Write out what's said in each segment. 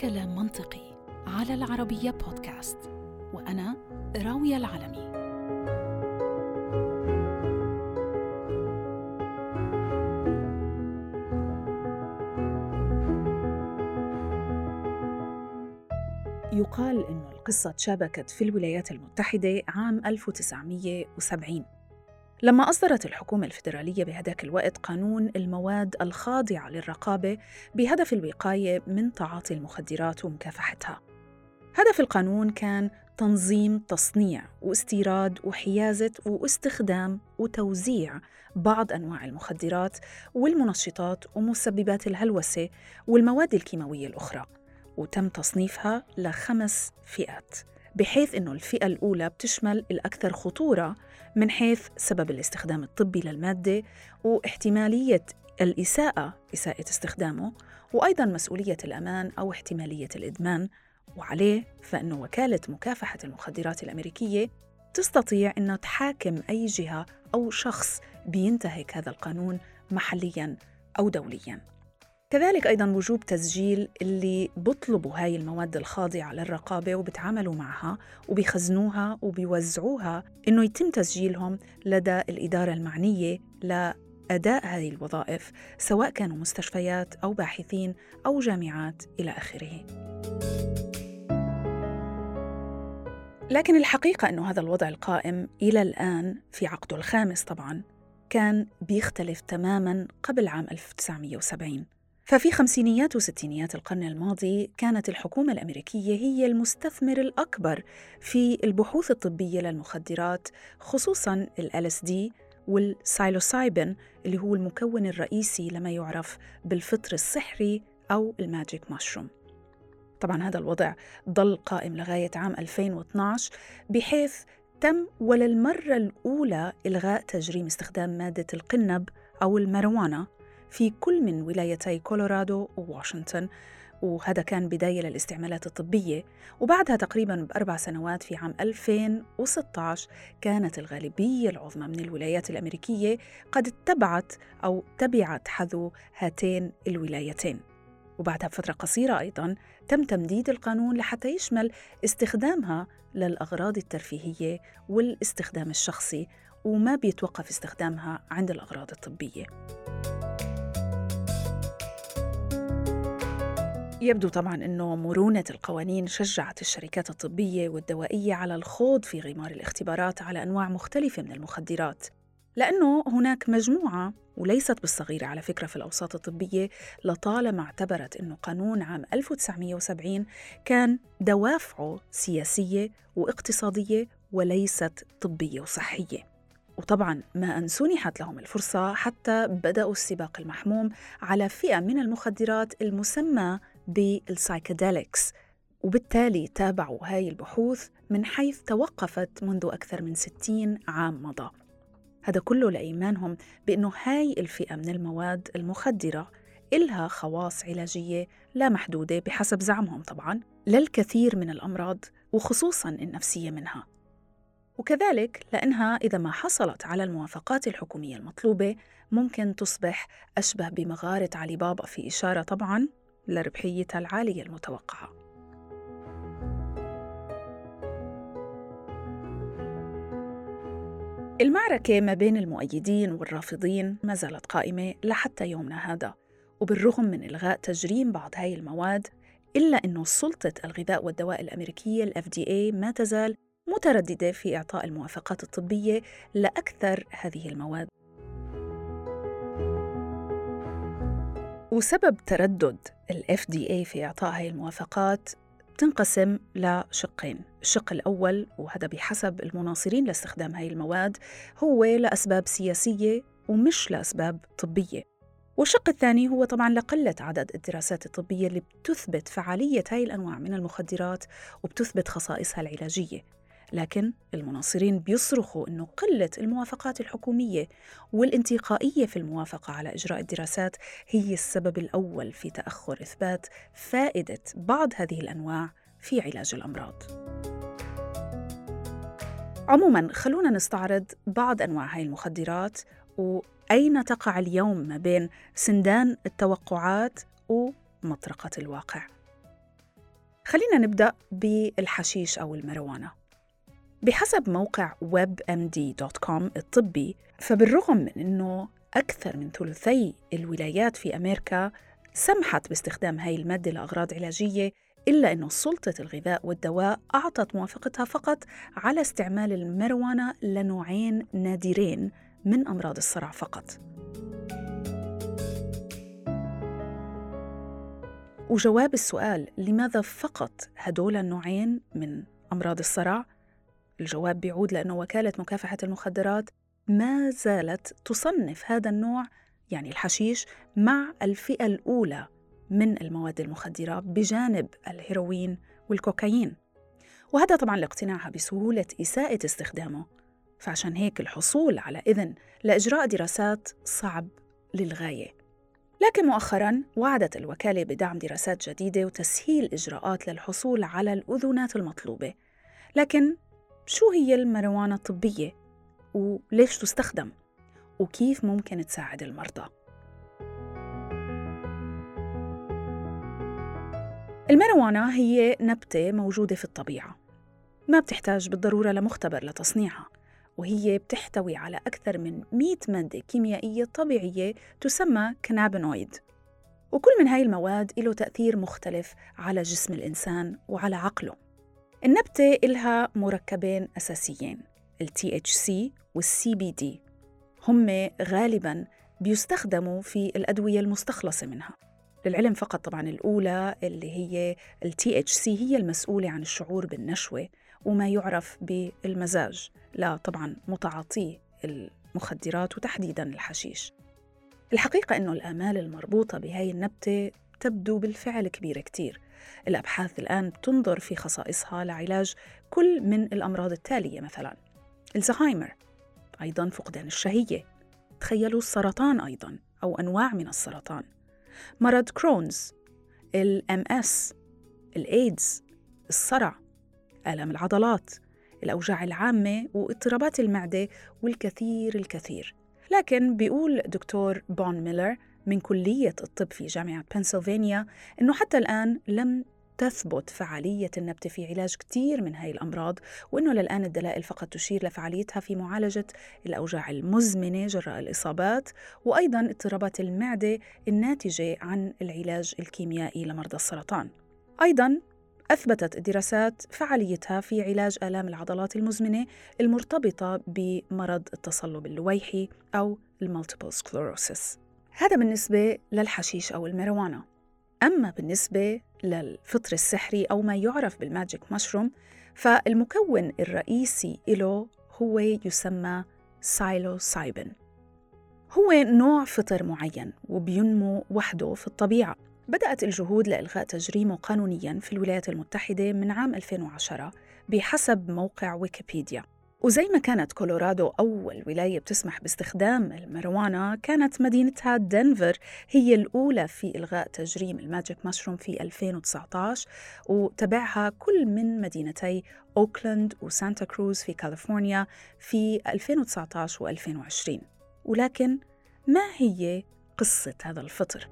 كلام منطقي على العربية بودكاست وأنا راوية العلمي. يقال أن القصة تشابكت في الولايات المتحدة عام 1970 لما أصدرت الحكومة الفيدرالية بهداك الوقت قانون المواد الخاضعة للرقابة بهدف الوقاية من تعاطي المخدرات ومكافحتها. هدف القانون كان تنظيم تصنيع واستيراد وحيازة واستخدام وتوزيع بعض أنواع المخدرات والمنشطات ومسببات الهلوسة والمواد الكيماوية الأخرى وتم تصنيفها لخمس فئات بحيث أنه الفئة الأولى بتشمل الأكثر خطورة من حيث سبب الاستخدام الطبي للمادة واحتمالية الإساءة إساءة استخدامه وأيضا مسؤولية الأمان أو احتمالية الإدمان. وعليه فإنه وكالة مكافحة المخدرات الأمريكية تستطيع أن تحاكم أي جهة أو شخص بينتهك هذا القانون محلياً أو دولياً. كذلك أيضا وجوب تسجيل اللي بطلبوا هاي المواد الخاضعة للرقابة وبتعاملوا معها وبيخزنوها وبيوزعوها إنه يتم تسجيلهم لدى الإدارة المعنية لأداء هذه الوظائف سواء كانوا مستشفيات أو باحثين أو جامعات إلى آخره. لكن الحقيقة أنه هذا الوضع القائم إلى الآن في عقده الخامس طبعاً كان بيختلف تماماً قبل عام 1970 ففي خمسينيات وستينيات القرن الماضي كانت الحكومة الأمريكية هي المستثمر الأكبر في البحوث الطبية للمخدرات خصوصاً ال LSD والسايلوسايبين اللي هو المكون الرئيسي لما يعرف بالفطر السحري أو الماجيك ماشروم طبعا هذا الوضع ظل قائم لغاية عام 2012 بحيث تم وللمرة الأولى إلغاء تجريم استخدام مادة القنب أو الماروانا. في كل من ولايتي كولورادو وواشنطن وهذا كان بداية للاستعمالات الطبية وبعدها تقريبا بأربع سنوات في عام 2016 كانت الغالبية العظمى من الولايات الأمريكية قد اتبعت أو تبعت حذو هاتين الولايتين وبعدها بفترة قصيرة أيضا تم تمديد القانون لحتى يشمل استخدامها للأغراض الترفيهية والاستخدام الشخصي وما بيتوقف استخدامها عند الأغراض الطبية. يبدو طبعا إنه مرونة القوانين شجعت الشركات الطبية والدوائية على الخوض في غمار الاختبارات على أنواع مختلفة من المخدرات لأنه هناك مجموعة وليست بالصغيرة على فكرة في الأوساط الطبية لطالما اعتبرت إنه قانون عام 1970 كان دوافعه سياسية واقتصادية وليست طبية وصحية. وطبعا ما أن سنحت لهم الفرصة حتى بدأوا السباق المحموم على فئة من المخدرات المسمى بالسايكاديليكس وبالتالي تابعوا هاي البحوث من حيث توقفت منذ أكثر من 60 عام مضى. هذا كله لإيمانهم بأنه هاي الفئة من المواد المخدرة إلها خواص علاجية لا محدودة بحسب زعمهم طبعاً للكثير من الأمراض وخصوصاً النفسية منها. وكذلك لأنها إذا ما حصلت على الموافقات الحكومية المطلوبة ممكن تصبح أشبه بمغارة علي بابا في إشارة طبعاً لربحيتها العالية المتوقعة. المعركة ما بين المؤيدين والرافضين ما زالت قائمة لحتى يومنا هذا وبالرغم من إلغاء تجريم بعض هاي المواد إلا أنه سلطة الغذاء والدواء الأمريكية ال FDA ما تزال مترددة في إعطاء الموافقات الطبية لأكثر هذه المواد. وسبب تردد ال FDA في إعطاء هاي الموافقات تنقسم لشقين. الشق الأول وهذا بحسب المناصرين لاستخدام هاي المواد هو لأسباب سياسية ومش لأسباب طبية. والشق الثاني هو طبعا لقلة عدد الدراسات الطبية اللي بتثبت فعالية هاي الأنواع من المخدرات وبتثبت خصائصها العلاجية. لكن المناصرين بيصرخوا أنه قلة الموافقات الحكومية والانتقائية في الموافقة على إجراء الدراسات هي السبب الأول في تأخر إثبات فائدة بعض هذه الأنواع في علاج الأمراض. عموما خلونا نستعرض بعض أنواع هاي المخدرات وأين تقع اليوم ما بين سندان التوقعات ومطرقة الواقع. خلينا نبدأ بالحشيش أو المروانة بحسب موقع webmd.com الطبي فبالرغم من أنه أكثر من ثلثي الولايات في أمريكا سمحت باستخدام هاي المادة لأغراض علاجية إلا أنه سلطة الغذاء والدواء أعطت موافقتها فقط على استعمال المروانة لنوعين نادرين من أمراض الصرع فقط وجواب السؤال لماذا فقط هدول النوعين من أمراض الصرع؟ الجواب بيعود لأنه وكالة مكافحة المخدرات ما زالت تصنف هذا النوع يعني الحشيش مع الفئة الأولى من المواد المخدرة بجانب الهيروين والكوكايين. وهذا طبعا لاقتناعها بسهولة إساءة استخدامه. فعشان هيك الحصول على إذن لإجراء دراسات صعب للغاية. لكن مؤخرا وعدت الوكالة بدعم دراسات جديدة وتسهيل إجراءات للحصول على الأذونات المطلوبة. لكن شو هي المروانة الطبية؟ وليش تستخدم؟ وكيف ممكن تساعد المرضى؟ المروانة هي نبتة موجودة في الطبيعة ما بتحتاج بالضرورة لمختبر لتصنيعها وهي بتحتوي على أكثر من 100 مادة كيميائية طبيعية تسمى كنابينويد وكل من هاي المواد له تأثير مختلف على جسم الإنسان وعلى عقله النبتة إلها مركبين أساسيين ال THC وال CBD هم غالباً بيستخدموا في الأدوية المستخلصة منها. للعلم فقط طبعا الأولى اللي هي ال THC هي المسؤولة عن الشعور بالنشوة وما يعرف بالمزاج لا طبعا متعاطي المخدرات وتحديدا الحشيش. الحقيقة أنه الآمال المربوطة بهاي النبتة تبدو بالفعل كبيرة كتير. الأبحاث الآن تنظر في خصائصها لعلاج كل من الأمراض التالية مثلا. الزهايمر أيضا فقدان الشهية. تخيلوا السرطان أيضا أو أنواع من السرطان. مرض كرونز الام إس الايدز الصرع آلام العضلات الأوجاع العامة واضطرابات المعدة والكثير الكثير. لكن بيقول دكتور بون ميلر من كلية الطب في جامعة بنسلفانيا إنه حتى الآن لم تثبت فعالية النبتة في علاج كثير من هاي الأمراض وأنه للآن الدلائل فقط تشير لفعاليتها في معالجة الأوجاع المزمنة جراء الإصابات وأيضا اضطرابات المعدة الناتجة عن العلاج الكيميائي لمرضى السرطان. أيضا أثبتت الدراسات فعاليتها في علاج آلام العضلات المزمنة المرتبطة بمرض التصلب اللويحي أو ال multiple sclerosis هذا بالنسبة للحشيش أو المريوانا أما بالنسبة للفطر السحري أو ما يعرف بال magic mushroom فالمكون الرئيسي له هو يسمى psilocybin. هو نوع فطر معين وبينمو وحده في الطبيعة. بدأت الجهود لإلغاء تجريمه قانونياً في الولايات المتحدة من عام 2010 بحسب موقع ويكيبيديا. وزي ما كانت كولورادو أول ولاية بتسمح باستخدام المريوانا كانت مدينتها دنفر هي الأولى في إلغاء تجريم ال magic mushroom في 2019 وتبعها كل من مدينتي أوكلاند وسانتا كروز في كاليفورنيا في 2019 و2020 ولكن ما هي قصة هذا الفطر؟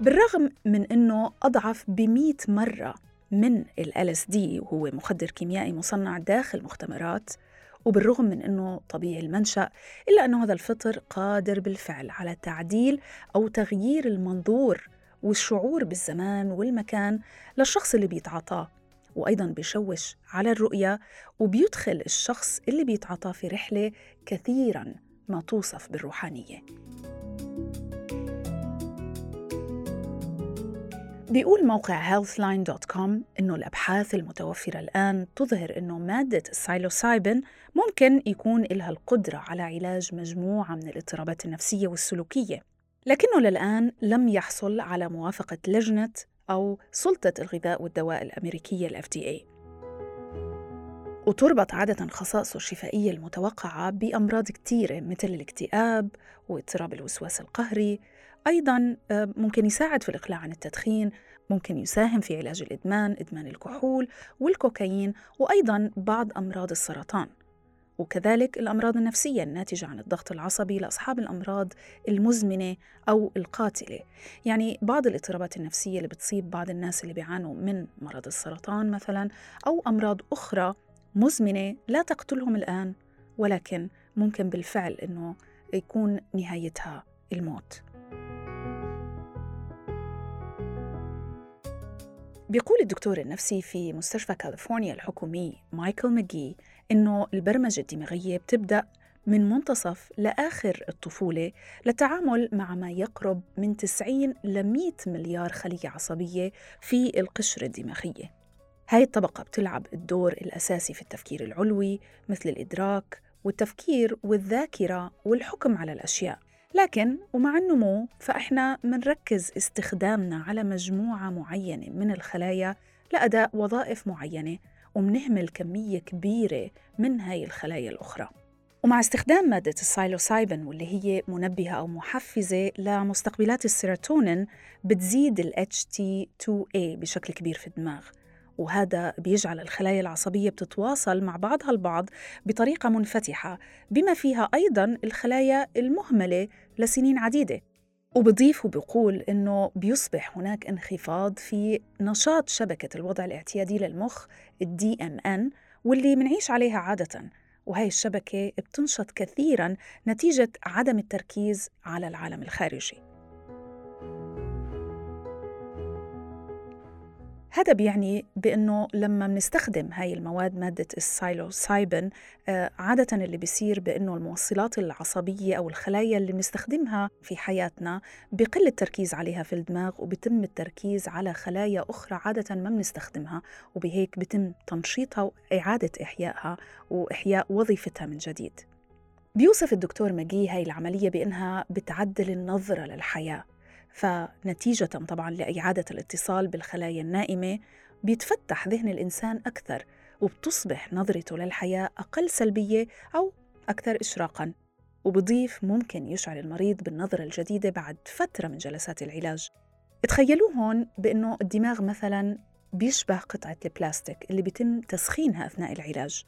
بالرغم من أنه أضعف بمئة مرة من ال LSD وهو مخدر كيميائي مصنع داخل مختبرات وبالرغم من أنه طبيعي المنشأ إلا أنه هذا الفطر قادر بالفعل على تعديل أو تغيير المنظور والشعور بالزمان والمكان للشخص اللي بيتعاطاه وأيضا بيشوش على الرؤية وبيدخل الشخص اللي بيتعاطاه في رحلة كثيرا ما توصف بالروحانية. بيقول موقع healthline.com إنه الأبحاث المتوفرة الآن تظهر إنه مادة السايلوسايبين ممكن يكون لها القدرة على علاج مجموعة من الاضطرابات النفسية والسلوكية لكنه للآن لم يحصل على موافقة لجنة أو سلطة الغذاء والدواء الأمريكية ال FDA وتربط عادة خصائصه الشفائية المتوقعة بأمراض كثيرة مثل الاكتئاب واضطراب الوسواس القهري أيضا آه، ممكن يساعد في الإقلاع عن التدخين ممكن يساهم في علاج الإدمان إدمان الكحول والكوكايين وأيضا بعض أمراض السرطان. وكذلك الأمراض النفسية الناتجة عن الضغط العصبي لأصحاب الأمراض المزمنة أو القاتلة. يعني بعض الاضطرابات النفسية اللي بتصيب بعض الناس اللي بيعانوا من مرض السرطان مثلا أو أمراض أخرى مزمنة لا تقتلهم الآن ولكن ممكن بالفعل أنه يكون نهايتها الموت. بيقول الدكتور النفسي في مستشفى كاليفورنيا الحكومي مايكل ماجي إنه البرمجة الدماغية بتبدأ من منتصف لآخر الطفولة للتعامل مع ما يقرب من 90 ل 100 مليار خلية عصبية في القشرة الدماغية. هاي الطبقة بتلعب الدور الأساسي في التفكير العلوي مثل الإدراك والتفكير والذاكرة والحكم على الأشياء. لكن ومع النمو فإحنا منركز استخدامنا على مجموعة معينة من الخلايا لأداء وظائف معينة وبنهمل كمية كبيرة من هاي الخلايا الأخرى. ومع استخدام مادة ال psilocybin واللي هي منبهة أو محفزة لمستقبلات السيروتونين بتزيد ال HT2A بشكل كبير في الدماغ. وهذا بيجعل الخلايا العصبية بتتواصل مع بعضها البعض بطريقة منفتحة بما فيها أيضا الخلايا المهملة لسنين عديدة. وبضيف وبقول إنه بيصبح هناك انخفاض في نشاط شبكة الوضع الاعتيادي للمخ ال DMN واللي بنعيش عليها عادة. وهي الشبكة بتنشط كثيرا نتيجة عدم التركيز على العالم الخارجي. هذا بيعني بأنه لما بنستخدم هاي المواد مادة ال psilocybin آه، عادة اللي بيصير بأنه الموصلات العصبية أو الخلايا اللي بنستخدمها في حياتنا بقل التركيز عليها في الدماغ وبيتم التركيز على خلايا أخرى عادة ما بنستخدمها وبهيك بيتم تنشيطها وإعادة إحيائها وإحياء وظيفتها من جديد. بيوصف الدكتور ماجي هاي العملية بأنها بتعدل النظرة للحياة. فنتيجة طبعا لإعادة الاتصال بالخلايا النائمة بيتفتح ذهن الإنسان أكثر وبتصبح نظرته للحياة أقل سلبية أو أكثر إشراقاً وبضيف ممكن يشعر المريض بالنظرة الجديدة بعد فترة من جلسات العلاج. تخيلوا هون بأنه الدماغ مثلاً بيشبه قطعة البلاستيك اللي بيتم تسخينها أثناء العلاج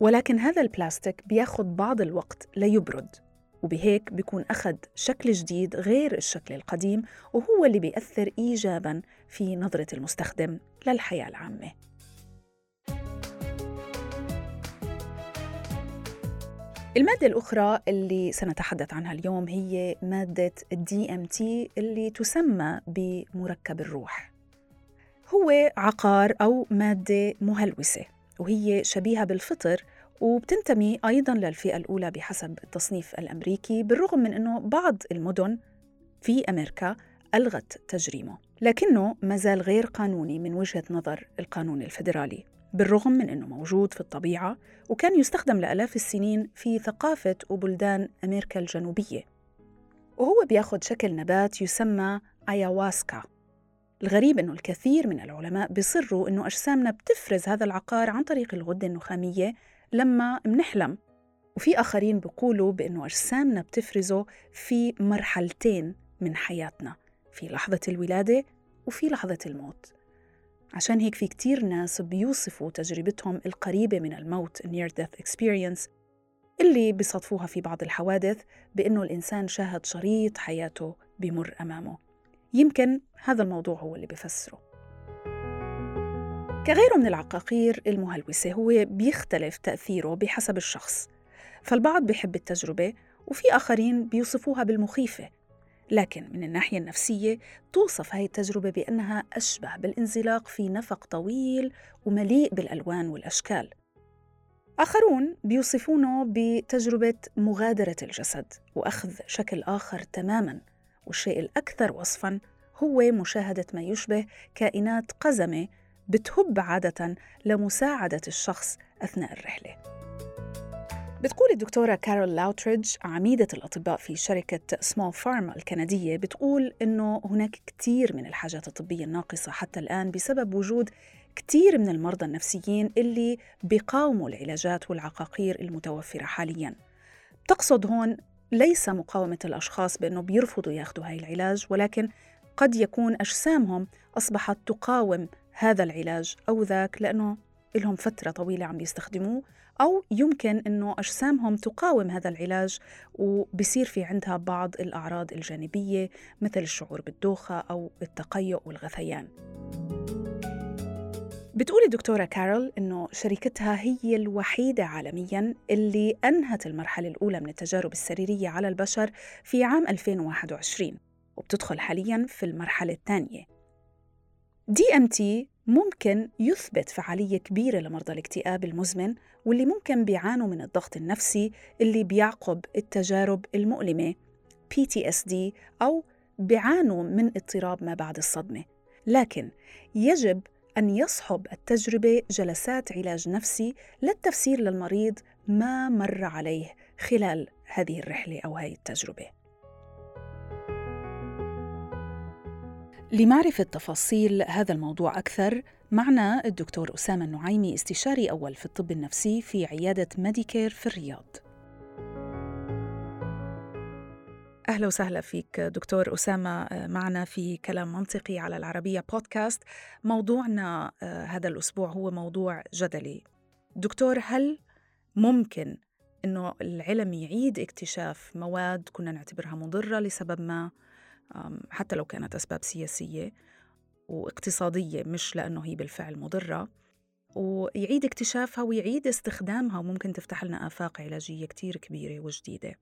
ولكن هذا البلاستيك بياخد بعض الوقت ليبرد. وبهيك بيكون أخذ شكل جديد غير الشكل القديم وهو اللي بيأثر إيجاباً في نظرة المستخدم للحياة العامة المادة الأخرى اللي سنتحدث عنها اليوم هي مادة ال DMT اللي تسمى بمركب الروح. هو عقار أو مادة مهلوسة وهي شبيهة بالفطر وبتنتمي أيضا للفئة الأولى بحسب التصنيف الأمريكي بالرغم من أنه بعض المدن في أمريكا ألغت تجريمه لكنه ما زال غير قانوني من وجهة نظر القانون الفيدرالي بالرغم من أنه موجود في الطبيعة وكان يستخدم لآلاف السنين في ثقافة وبلدان أمريكا الجنوبية. وهو بياخد شكل نبات يسمى أياواسكا الغريب أنه الكثير من العلماء بيصروا أنه أجسامنا بتفرز هذا العقار عن طريق الغدة النخامية لما منحلم. وفي آخرين بيقولوا بأنه أجسامنا بتفرزه في مرحلتين من حياتنا في لحظة الولادة وفي لحظة الموت. عشان هيك في كتير ناس بيوصفوا تجربتهم القريبة من الموت near death experience اللي بيصادفوها في بعض الحوادث بأنه الإنسان شاهد شريط حياته بمر أمامه. يمكن هذا الموضوع هو اللي بفسره. كغيره من العقاقير المهلوسة هو بيختلف تأثيره بحسب الشخص فالبعض بيحب التجربة وفي آخرين بيوصفوها بالمخيفة لكن من الناحية النفسية توصف هاي التجربة بأنها أشبه بالانزلاق في نفق طويل ومليء بالألوان والأشكال. آخرون بيوصفونه بتجربة مغادرة الجسد وأخذ شكل آخر تماماً والشيء الأكثر وصفاً هو مشاهدة ما يشبه كائنات قزمة بتهب عادة لمساعدة الشخص أثناء الرحلة. بتقول الدكتورة كارول لاوتريدج عميدة الأطباء في شركة سمول فارما الكندية بتقول إنه هناك كثير من الحاجات الطبية الناقصة حتى الآن بسبب وجود كثير من المرضى النفسيين اللي بيقاوموا العلاجات والعقاقير المتوفرة حالياً. تقصد هون ليس مقاومة الأشخاص بأنه بيرفضوا ياخذوا هاي العلاج ولكن قد يكون أجسامهم أصبحت تقاوم هذا العلاج أو ذاك لأنه لهم فترة طويلة عم بيستخدموه أو يمكن أنه أجسامهم تقاوم هذا العلاج وبصير في عندها بعض الأعراض الجانبية مثل الشعور بالدوخة أو التقيؤ والغثيان. بتقول الدكتورة كارول إنه شركتها هي الوحيدة عالمياً اللي أنهت المرحلة الأولى من التجارب السريرية على البشر في عام 2021 وبتدخل حالياً في المرحلة الثانية. دي ام تي ممكن يثبت فعالية كبيرة لمرضى الاكتئاب المزمن واللي ممكن بيعانوا من الضغط النفسي اللي بيعقب التجارب المؤلمة PTSD أو بيعانوا من اضطراب ما بعد الصدمة لكن يجب أن يصحب التجربة جلسات علاج نفسي للتفسير للمريض ما مر عليه خلال هذه الرحلة أو هذه التجربة. لمعرفة تفاصيل هذا الموضوع أكثر معنا الدكتور أسامة النعيمي استشاري أول في الطب النفسي في عيادة ميديكير في الرياض. أهلا وسهلا فيك دكتور أسامة آه، معنا في كلام منطقي على العربية بودكاست. موضوعنا آه، هذا الأسبوع هو موضوع جدلي. دكتور هل ممكن أنه العلم يعيد اكتشاف مواد كنا نعتبرها مضرة لسبب ما؟ حتى لو كانت أسباب سياسية واقتصادية مش لأنه هي بالفعل مضرة. ويعيد اكتشافها ويعيد استخدامها وممكن تفتح لنا آفاق علاجية كتير كبيرة وجديدة.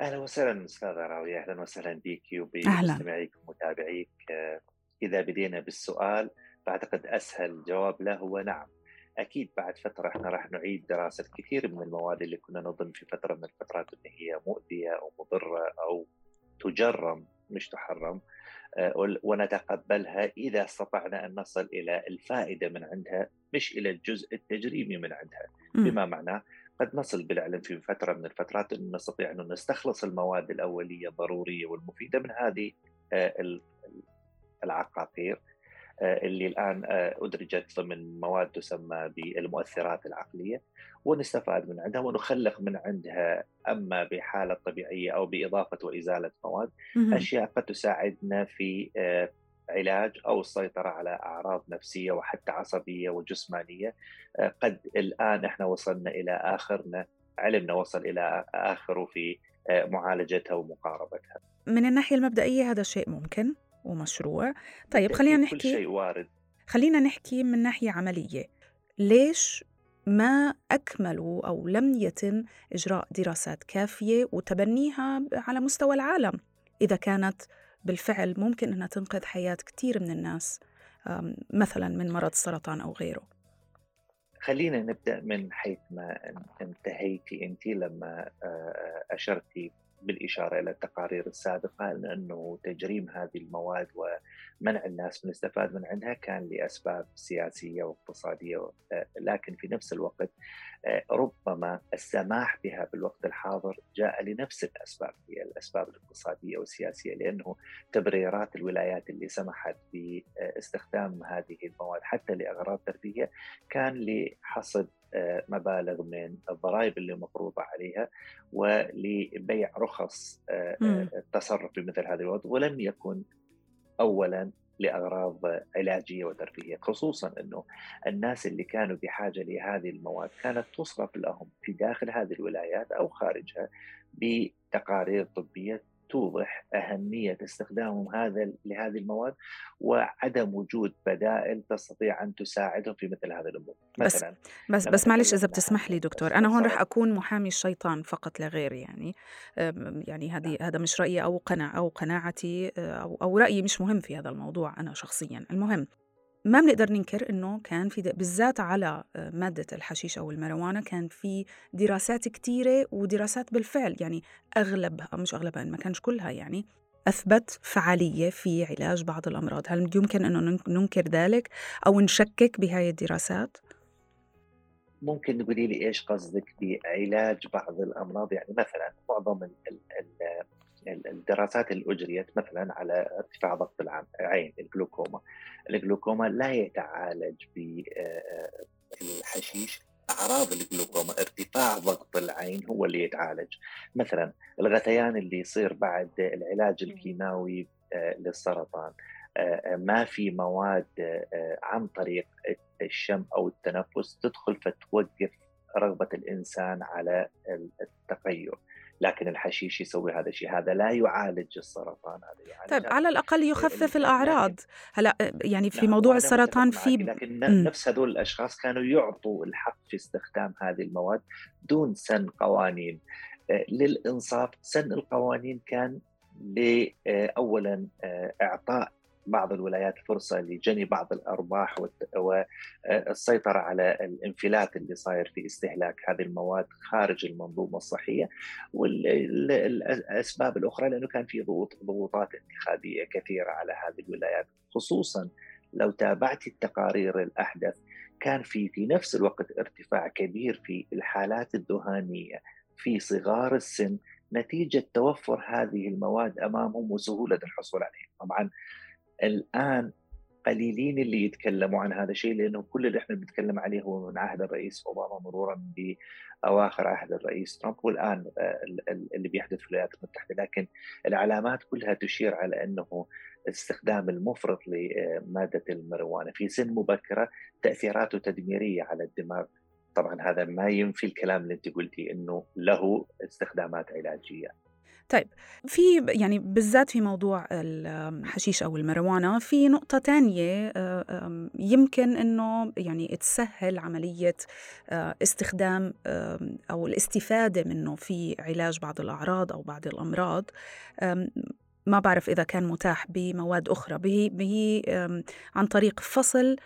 أهلا وسهلا أستاذة راوية أهلا وسهلا بك وبمستمعيك ومتابعيك. إذا بدينا بالسؤال فأعتقد أسهل جواب له هو نعم. أكيد بعد فترة إحنا راح نعيد دراسة كثير من المواد اللي كنا نظن في فترة من الفترات إن هي مؤذية أو مضرة أو تجرم مش تحرم آه، ونتقبلها إذا استطعنا أن نصل إلى الفائدة من عندها مش إلى الجزء التجريمي من عندها. بما معناه قد نصل بالعلم في فترة من الفترات أن نستطيع أن نستخلص المواد الأولية الضرورية والمفيدة من هذه آه، العقاقير. اللي الآن آه، أدرجت ضمن مواد تسمى بالمؤثرات العقلية ونستفاد من عندها ونخلق من عندها أما بحالة طبيعية أو بإضافة وإزالة مواد أشياء قد تساعدنا في علاج أو السيطرة على أعراض نفسية وحتى عصبية وجسمانية. آه، قد الآن إحنا وصلنا إلى آخرنا علمنا وصل إلى اخره في آه، معالجتها ومقاربتها. من الناحية المبدئية هذا شيء ممكن. ومشروع. طيب خلينا نحكي كل شيء وارد. خلينا نحكي من ناحية عملية. ليش ما أكملوا أو لم يتم إجراء دراسات كافية وتبنيها على مستوى العالم إذا كانت بالفعل ممكن أنها تنقذ حياة كثير من الناس مثلا من مرض السرطان أو غيره خلينا نبدأ من حيث ما انتهيتي أنت لما أشرتي بالإشارة إلى التقارير السابقة أنه تجريم هذه المواد ومنع الناس من الاستفاد من عندها كان لأسباب سياسية واقتصادية لكن في نفس الوقت ربما السماح بها بالوقت الحاضر جاء لنفس الأسباب هي الأسباب الاقتصادية والسياسية لأنه تبريرات الولايات اللي سمحت باستخدام هذه المواد حتى لأغراض ترفيهية كان لحصد مبالغ من الضرائب اللي مفروضة عليها ولبيع رخص آه، آه، التصرف بمثل هذه المواد ولم يكن اولا لأغراض علاجية وترفيهية خصوصا إنه الناس اللي كانوا بحاجة لهذه المواد كانت تصرف لهم في داخل هذه الولايات أو خارجها بتقارير طبية توضح أهمية استخدامهم هذا لهذه المواد وعدم وجود بدائل تستطيع أن تساعدهم في مثل هذه الأمور. مثلا بس بس معلش إذا بتسمح لي دكتور أنا هون رح أكون محامي الشيطان فقط لا غير يعني. يعني هذه هذا مش رأيي أو قناع أو قناعتي أو أو رأيي مش مهم في هذا الموضوع أنا شخصيا. المهم ما بنقدر ننكر إنه كان في بالذات على آه، مادة الحشيش أو المروانة كان في دراسات كثيره ودراسات بالفعل يعني أغلبها مش أغلبها ما كانش كلها يعني أثبت فعالية في علاج بعض الأمراض. هل يمكن إنه ننكر ذلك أو نشكك بهاي الدراسات؟ ممكن تقولي لي إيش قصدك بعلاج بعض الأمراض؟ يعني مثلا معظم الدراسات اللي أجريت مثلا على ارتفاع ضغط العين الجلوكوما. الجلوكوما لا يتعالج بالحشيش أعراض الجلوكوما ارتفاع ضغط العين هو اللي يتعالج. مثلا الغثيان اللي يصير بعد العلاج الكيماوي للسرطان. ما في مواد عن طريق الشم أو التنفس تدخل فتوقف رغبة الإنسان على التغير. لكن الحشيش يسوي هذا الشيء. هذا لا يعالج السرطان هذا يعالج طيب على الأقل يخفف الأعراض. هلا يعني في موضوع السرطان في لكن م. نفس هذول الأشخاص كانوا يعطوا الحق في استخدام هذه المواد دون سن قوانين. للإنصاف سن القوانين كان اولا إعطاء بعض الولايات فرصة لجني بعض الأرباح والسيطرة على الانفلات اللي صاير في استهلاك هذه المواد خارج المنظومة الصحية والأسباب الأخرى لأنه كان في ضغوط ضغوطات انتخابية كثيرة على هذه الولايات خصوصا لو تابعت التقارير الأحدث كان في في نفس الوقت ارتفاع كبير في الحالات الذهانية في صغار السن نتيجة توفر هذه المواد أمامهم وسهولة الحصول عليها طبعا الآن قليلين اللي يتكلموا عن هذا الشيء لأنه كل اللي إحنا بنتكلم عليه هو من عهد الرئيس أوباما مرورا بأواخر عهد الرئيس ترامب والآن آه، اللي بيحدث في الولايات المتحدة. لكن العلامات كلها تشير على أنه الاستخدام المفرط لمادة المروانة في سن مبكرة تأثيراته تدميرية على الدماغ. طبعا هذا ما ينفي الكلام اللي أنت قلتي إنه له استخدامات علاجية. طيب في يعني بالذات في موضوع الحشيش أو المروانة في نقطة تانية آه، يمكن إنه يعني تسهل عملية آه، استخدام أو الاستفادة منه في علاج بعض الأعراض أو بعض الأمراض. ما بعرف إذا كان متاح بمواد أخرى. به, عن طريق فصل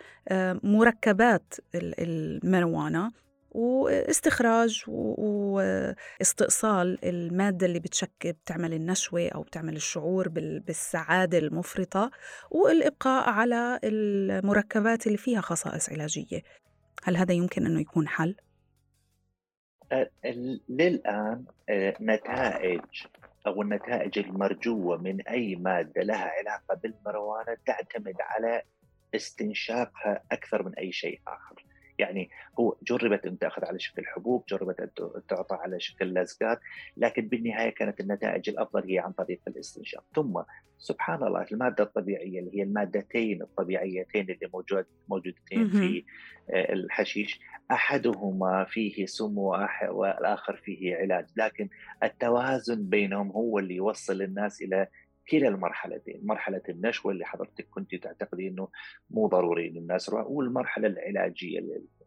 مركبات المروانة. واستخراج واستئصال المادة اللي بتشكل بتعمل النشوة أو بتعمل الشعور بالسعادة المفرطة والإبقاء على المركبات اللي فيها خصائص علاجية هل هذا يمكن أنه يكون حل؟ للآن نتائج أو النتائج المرجوة من أي مادة لها علاقة بالمروانة تعتمد على استنشاقها أكثر من أي شيء آخر يعني هو جربت أن تأخذ على شكل حبوب جربت أن تعطى على شكل لزقات لكن بالنهاية كانت النتائج الأفضل هي عن طريق الاستنشاق. ثم سبحان الله المادة الطبيعية اللي هي المادتين الطبيعيتين اللي موجود موجودتين في آه، الحشيش أحدهما فيه سم والآخر فيه علاج لكن التوازن بينهم هو اللي يوصل الناس إلى كلا المرحلتين مرحلة النشوة اللي حضرتك كنت تعتقدي أنه مو ضروري للناس والمرحلة العلاجية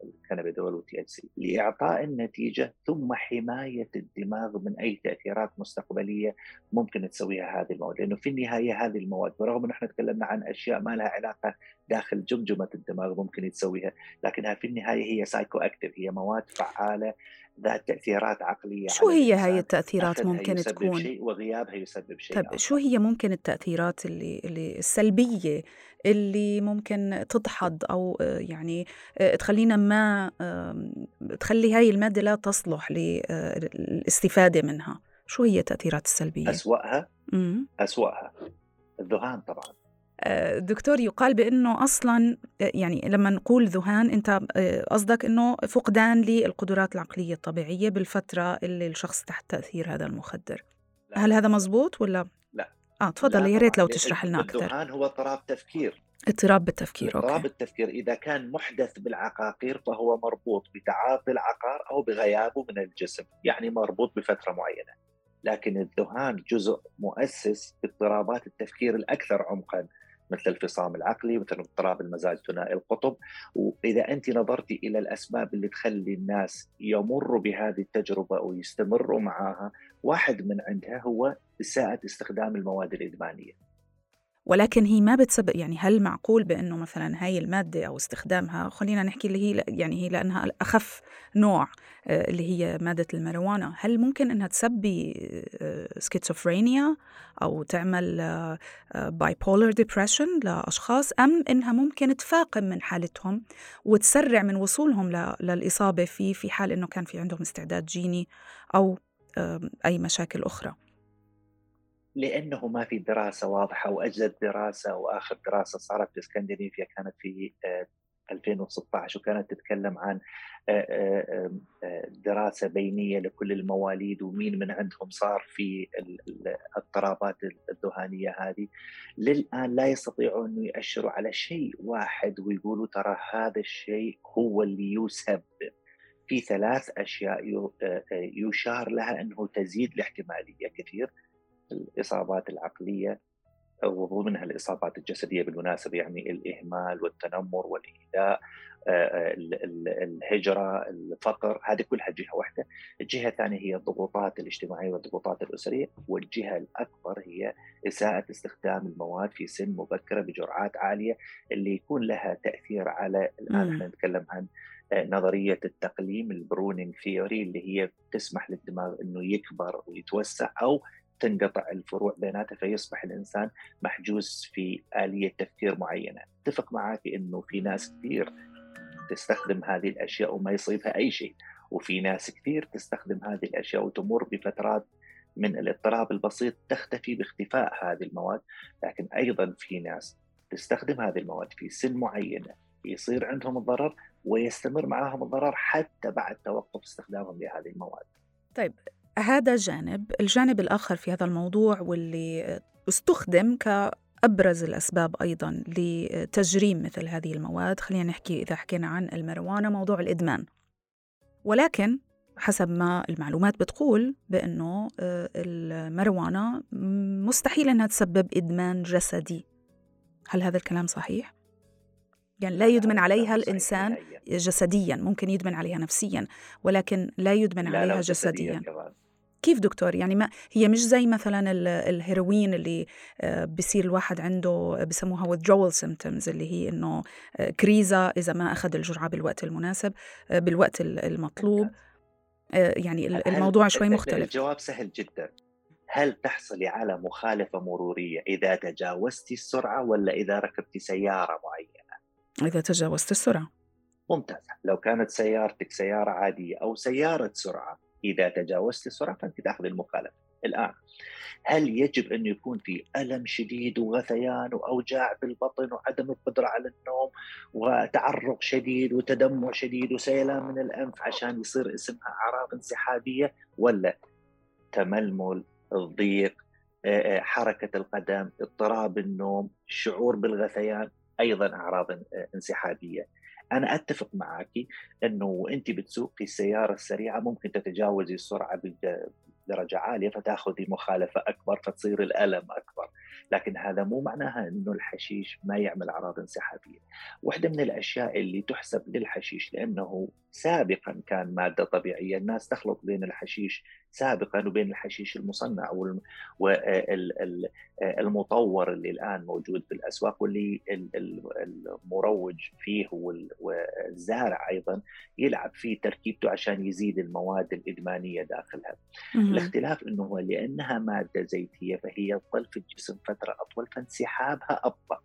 ال cannabidiol وال THC لإعطاء النتيجة ثم حماية الدماغ من أي تأثيرات مستقبلية ممكن تسويها هذه المواد. لأنه في النهاية هذه المواد برغم أنه إحنا تكلمنا عن أشياء ما لها علاقة داخل جمجمة الدماغ ممكن تسويها لكنها في النهاية هي سايكو أكتف هي مواد فعالة ذات تأثيرات عقلية شو هي هاي التأثيرات ممكن تكون؟ شيء وغيابها يسبب شيء طيب شو هي ممكن التأثيرات اللي, اللي السلبية اللي ممكن تدحض أو يعني تخلينا ما تخلي هاي المادة لا تصلح للاستفادة منها شو هي التأثيرات السلبية؟ أسوأها؟ أسوأها الذهان طبعا دكتور يقال بأنه أصلا يعني لما نقول ذهان أنت قصدك إنه فقدان للقدرات العقلية الطبيعية بالفترة اللي الشخص تحت تأثير هذا المخدر. لا. هل هذا مزبوط ولا؟ لا. آه تفضل يا ريت لو تشرح لنا أكثر. الذهان هو اضطراب تفكير. اضطراب بالتفكير اضطراب التفكير. إذا كان محدث بالعقاقير فهو مربوط بتعاطي العقار أو بغيابه من الجسم يعني مربوط بفترة معينة. لكن الذهان جزء مؤسس باضطرابات التفكير الأكثر عمقا. مثل الفصام العقلي مثل اضطراب المزاج ثنائي القطب. وإذا انت نظرتي إلى الأسباب اللي تخلي الناس يمروا بهذه التجربة ويستمروا معها واحد من عندها هو اساءه استخدام المواد الإدمانية. ولكن هي ما بتسبب يعني هل معقول بأنه مثلا هاي المادة أو استخدامها خلينا نحكي اللي هي يعني هي لأنها أخف نوع آه، اللي هي مادة الماريجوانا هل ممكن إنها تسبي سكيزوفرينيا آه، أو تعمل bipolar depression لأشخاص أم إنها ممكن تفاقم من حالتهم وتسرع من وصولهم للإصابة في في حال إنه كان في عندهم استعداد جيني أو أي مشاكل أخرى؟ لأنه ما في دراسة واضحة وأجدد دراسة وآخر دراسة صارت في اسكندنافيا كانت في 2016 وكانت تتكلم عن دراسة بينية لكل المواليد ومين من عندهم صار في الاضطرابات الذهانية هذه. للآن لا يستطيعوا أن يأشروا على شيء واحد ويقولوا ترى هذا الشيء هو اللي يسبب في ثلاث أشياء يشار لها أنه تزيد الاحتمالية كثير. الإصابات العقلية وضمنها الإصابات الجسدية بالمناسبة يعني الإهمال والتنمر والإيذاء آه، الهجرة الفقر هذه كلها جهة واحدة. الجهة الثانية هي الضغوطات الاجتماعية والضغوطات الأسرية. والجهة الأكبر هي إساءة استخدام المواد في سن مبكرة بجرعات عالية اللي يكون لها تأثير على الآن إحنا نتكلم عن آه، نظرية التقليم ال pruning theory اللي هي تسمح للدماغ أنه يكبر ويتوسع أو تنقطع الفروع بيناتها فيصبح الإنسان محجوز في آلية تفكير معينة، أتفق معك إنه في ناس كثير تستخدم هذه الأشياء وما يصيبها أي شيء، وفي ناس كثير تستخدم هذه الأشياء وتمر بفترات من الاضطراب البسيط تختفي باختفاء هذه المواد، لكن أيضا في ناس تستخدم هذه المواد في سن معينة يصير عندهم الضرر ويستمر معهم الضرر حتى بعد توقف استخدامهم لهذه المواد. طيب هذا جانب الجانب الآخر في هذا الموضوع واللي استخدم كأبرز الأسباب أيضا لتجريم مثل هذه المواد. خلينا نحكي إذا حكينا عن المروانة موضوع الإدمان. ولكن حسب ما المعلومات بتقول بأنه آه، المروانة مستحيل أنها تسبب إدمان جسدي. هل هذا الكلام صحيح؟ يعني لا يدمن عليها الإنسان جسديا ممكن يدمن عليها نفسيا ولكن لا يدمن عليها جسديا كيف دكتور؟ يعني ما هي مش زي مثلا الهيروين اللي آه، بصير الواحد عنده بسموها withdrawal symptoms اللي هي إنه آه، كريزة إذا ما أخذ الجرعة بالوقت المناسب آه، بالوقت المطلوب. يعني الموضوع شوي مختلف. الجواب سهل جدا. هل تحصلي على مخالفة مرورية إذا تجاوزتي السرعة ولا إذا ركبتي سيارة معينة؟ إذا تجاوزت السرعة. ممتاز. لو كانت سيارتك سيارة عادية أو سيارة سرعة إذا تجاوزت السرعه فانت تاخذ المخالفة. الآن هل يجب أن يكون في ألم شديد وغثيان وأوجاع بالبطن وعدم القدرة على النوم وتعرق شديد وتدمع شديد وسيلان من الأنف عشان يصير اسمها أعراض انسحابية ولا تململ، الضيق، حركة القدم، اضطراب النوم، الشعور بالغثيان أيضا أعراض انسحابية. أنا أتفق معك إنه انت بتسوقي السيارة السريعة ممكن تتجاوزي السرعة بدرجة عالية فتاخذي مخالفة أكبر فتصير الألم أكبر. لكن هذا مو معناها إنه الحشيش ما يعمل أعراض انسحابية. واحدة من الأشياء اللي تحسب للحشيش لأنه سابقا كان مادة طبيعية الناس تخلط بين الحشيش سابقا وبين الحشيش المصنع والمطور اللي الآن موجود في الاسواق واللي المروج فيه والزارع أيضا يلعب في تركيبته عشان يزيد المواد الإدمانية داخلها. الاختلاف إنه هو لأنها مادة زيتية فهي تظل في الجسم فترة أطول فانسحابها أبطأ.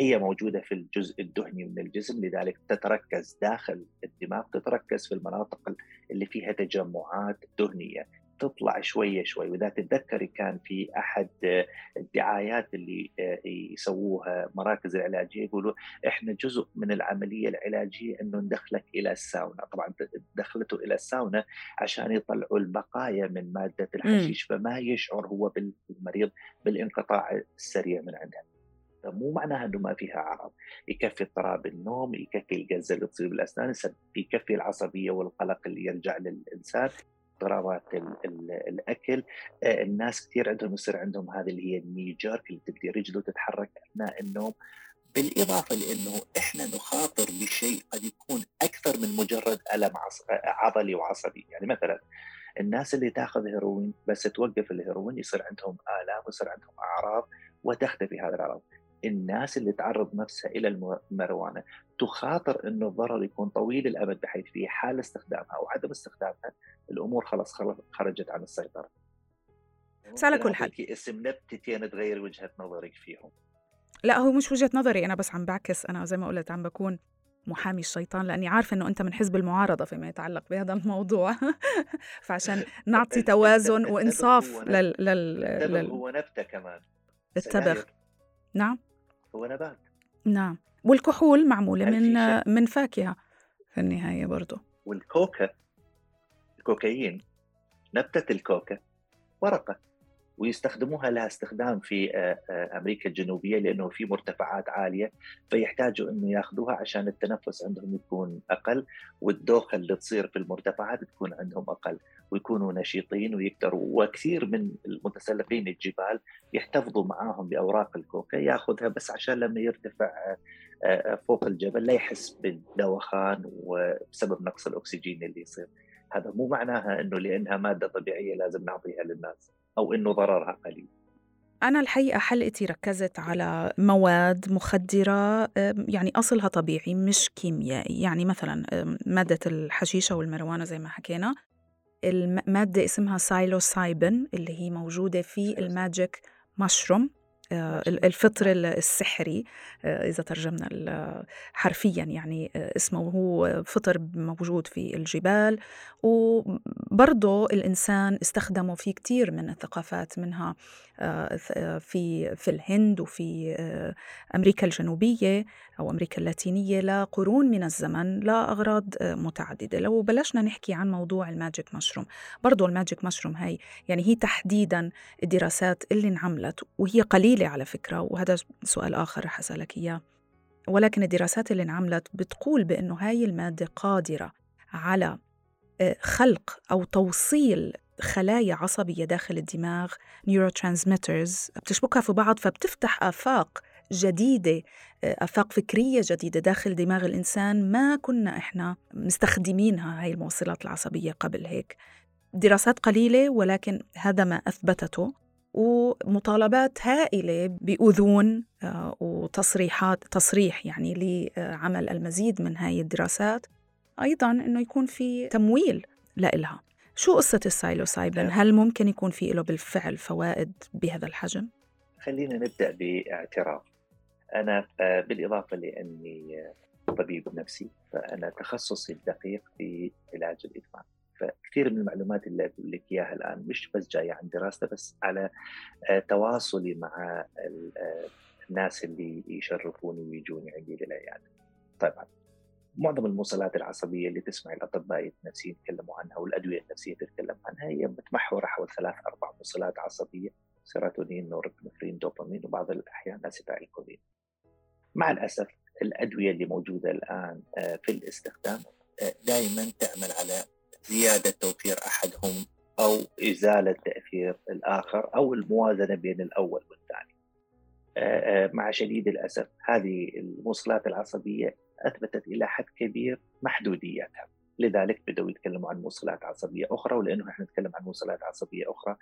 هي موجودة في الجزء الدهني من الجسم لذلك تتركز داخل الدماغ تتركز في المناطق اللي فيها تجمعات دهنية تطلع شوية شوي وإذا تتذكري كان في أحد الدعايات اللي يسووها مراكز العلاجية يقولوا إحنا جزء من العملية العلاجية أنه ندخلك إلى الساونا. طبعا دخلته إلى الساونا عشان يطلعوا البقايا من مادة الحشيش فما يشعر هو بالمريض بالانقطاع السريع من عندها مو معناها إنه ما فيها أعراض. يكفي اضطراب النوم يكفي القزه اللي تصير بالأسنان يكفي العصبية والقلق اللي يرجع للإنسان. اضطرابات الأكل. آه، الناس كثير عندهم يصير عندهم هذه اللي هي الني جارك اللي تبدي رجله تتحرك أثناء النوم. بالإضافة لأنه إحنا نخاطر بشيء قد يكون أكثر من مجرد ألم عضلي وعصبي. يعني مثلا الناس اللي تأخذ هيروين بس توقف الهيروين يصير عندهم آلام ويصير عندهم أعراض وتختفي هذه الأعراض. الناس اللي تعرض نفسها إلى المروانة تخاطر إنه الضرر يكون طويل الامد بحيث في حال استخدامها أو عدم استخدامها الأمور خلاص خرجت عن السيطرة. بس على كل حال اسم نبتتين تغير وجهة نظرك فيهم. لا هو مش وجهة نظري أنا بس عم بعكس أنا زي ما قلت عم بكون محامي الشيطان لأني عارفة إنه أنت من حزب المعارضة فيما يتعلق بهذا الموضوع. فعشان نعطي توازن وإنصاف لل لل, لل... هو نبتة كمان. التبغ نعم. هو نبات نعم. والكحول معمولة من من فاكهة في النهاية برضه والكوكا الكوكايين نبتة الكوكا ورقة. ويستخدموها لها استخدام في آه، آه، أمريكا الجنوبية لأنه في مرتفعات عالية فيحتاجوا إنه ياخذوها عشان التنفس عندهم يكون أقل والدوخة اللي تصير في المرتفعات تكون عندهم أقل ويكونوا نشيطين ويقدروا وكثير من المتسلقين الجبال يحتفظوا معاهم بأوراق الكوكا ياخذها بس عشان لما يرتفع آه، فوق الجبل لا يحس بالدوخان وبسبب نقص الأكسجين اللي يصير. هذا مو معناها إنه لأنها مادة طبيعية لازم نعطيها للناس. أو إنه ضررها قليل. أنا الحقيقة حلقتي ركزت على مواد مخدرة يعني أصلها طبيعي مش كيميائي يعني مثلا مادة الحشيشة والمروانة زي ما حكينا المادة اسمها psilocybin اللي هي موجودة في ال magic mushroom. الفطر السحري آه، إذا ترجمنا حرفيا يعني آه، اسمه هو فطر موجود في الجبال وبرضه الإنسان استخدمه في كتير من الثقافات منها في في الهند وفي أمريكا الجنوبية أو أمريكا اللاتينية لقرون من الزمن لأغراض متعددة. لو بلشنا نحكي عن موضوع ال magic mushroom برضو ال magic mushroom هاي يعني هي تحديدا الدراسات اللي انعملت وهي قليلة على فكرة وهذا سؤال آخر رح أسألك إياه. ولكن الدراسات اللي انعملت بتقول بأنه هاي المادة قادرة على خلق أو توصيل خلايا عصبية داخل الدماغ neurotransmitters بتشبكها في بعض فبتفتح آفاق جديدة آفاق فكرية جديدة داخل دماغ الإنسان ما كنا إحنا مستخدمينها هاي الموصلات العصبية قبل هيك. دراسات قليلة ولكن هذا ما أثبتته. ومطالبات هائلة بأذون آه، وتصريحات تصريح يعني لعمل المزيد من هاي الدراسات أيضا أنه يكون في تمويل لإلها شو قصة السايلوسايبين؟ نعم. هل ممكن يكون في له بالفعل فوائد بهذا الحجم؟ خلينا نبدأ باعتراف أنا آه، بالإضافة لأني آه، طبيب نفسي فأنا تخصصي الدقيق في علاج الإدمان فكثير من المعلومات اللي أقول لك إياها الآن مش بس جاية عن دراسته بس على آه، تواصلي مع الناس اللي يشرفوني ويجوني عندي للعيادة طبعا معظم الموصلات العصبية اللي تسمع الأطباء النفسيين يتكلموا عنها والأدوية النفسية تتكلم عنها هي متمحورة حول ثلاث أربع موصلات عصبية سيروتونين norepinephrine دوبامين وبعض الأحيان acetylcholine. مع الأسف الأدوية اللي موجودة الآن آه، في الاستخدام آه، دائما تعمل على زيادة توفير أحدهم أو إزالة تأثير الآخر أو الموازنة بين الأول والثاني. آه، مع شديد الأسف هذه الموصلات العصبية أثبتت إلى حد كبير محدوديتها لذلك بدأوا يتكلموا عن موصلات عصبية أخرى ولأنه إحنا نتكلم عن موصلات عصبية أخرى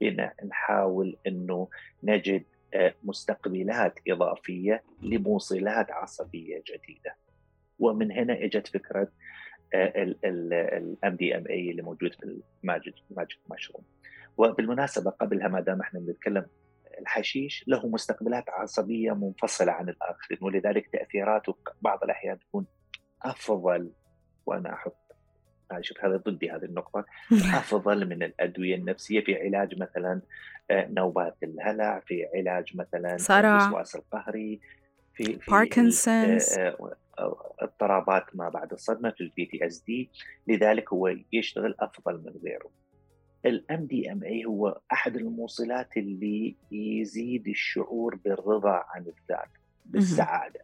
بنا نحاول أنه نجد آه، مستقبلات إضافية لموصلات عصبية جديدة ومن هنا إجت فكرة ال MDMA اللي موجود في ال magic magic mushroom وبالمناسبة قبلها ما دام إحنا بنتكلم الحشيش له مستقبلات عصبية منفصلة عن الآخرين ولذلك تأثيراته بعض الأحيان تكون أفضل وأنا أحط شوف هذا ضدي هذه النقطة أفضل من الأدوية النفسية في علاج مثلا آه، نوبات الهلع في علاج مثلا الوسواس القهري في, في باركنسونز آه، اضطرابات ما بعد الصدمة في ال PTSD لذلك هو يشتغل أفضل من غيره. ال MDMA هو أحد الموصلات اللي يزيد الشعور بالرضا عن الذات بالسعادة.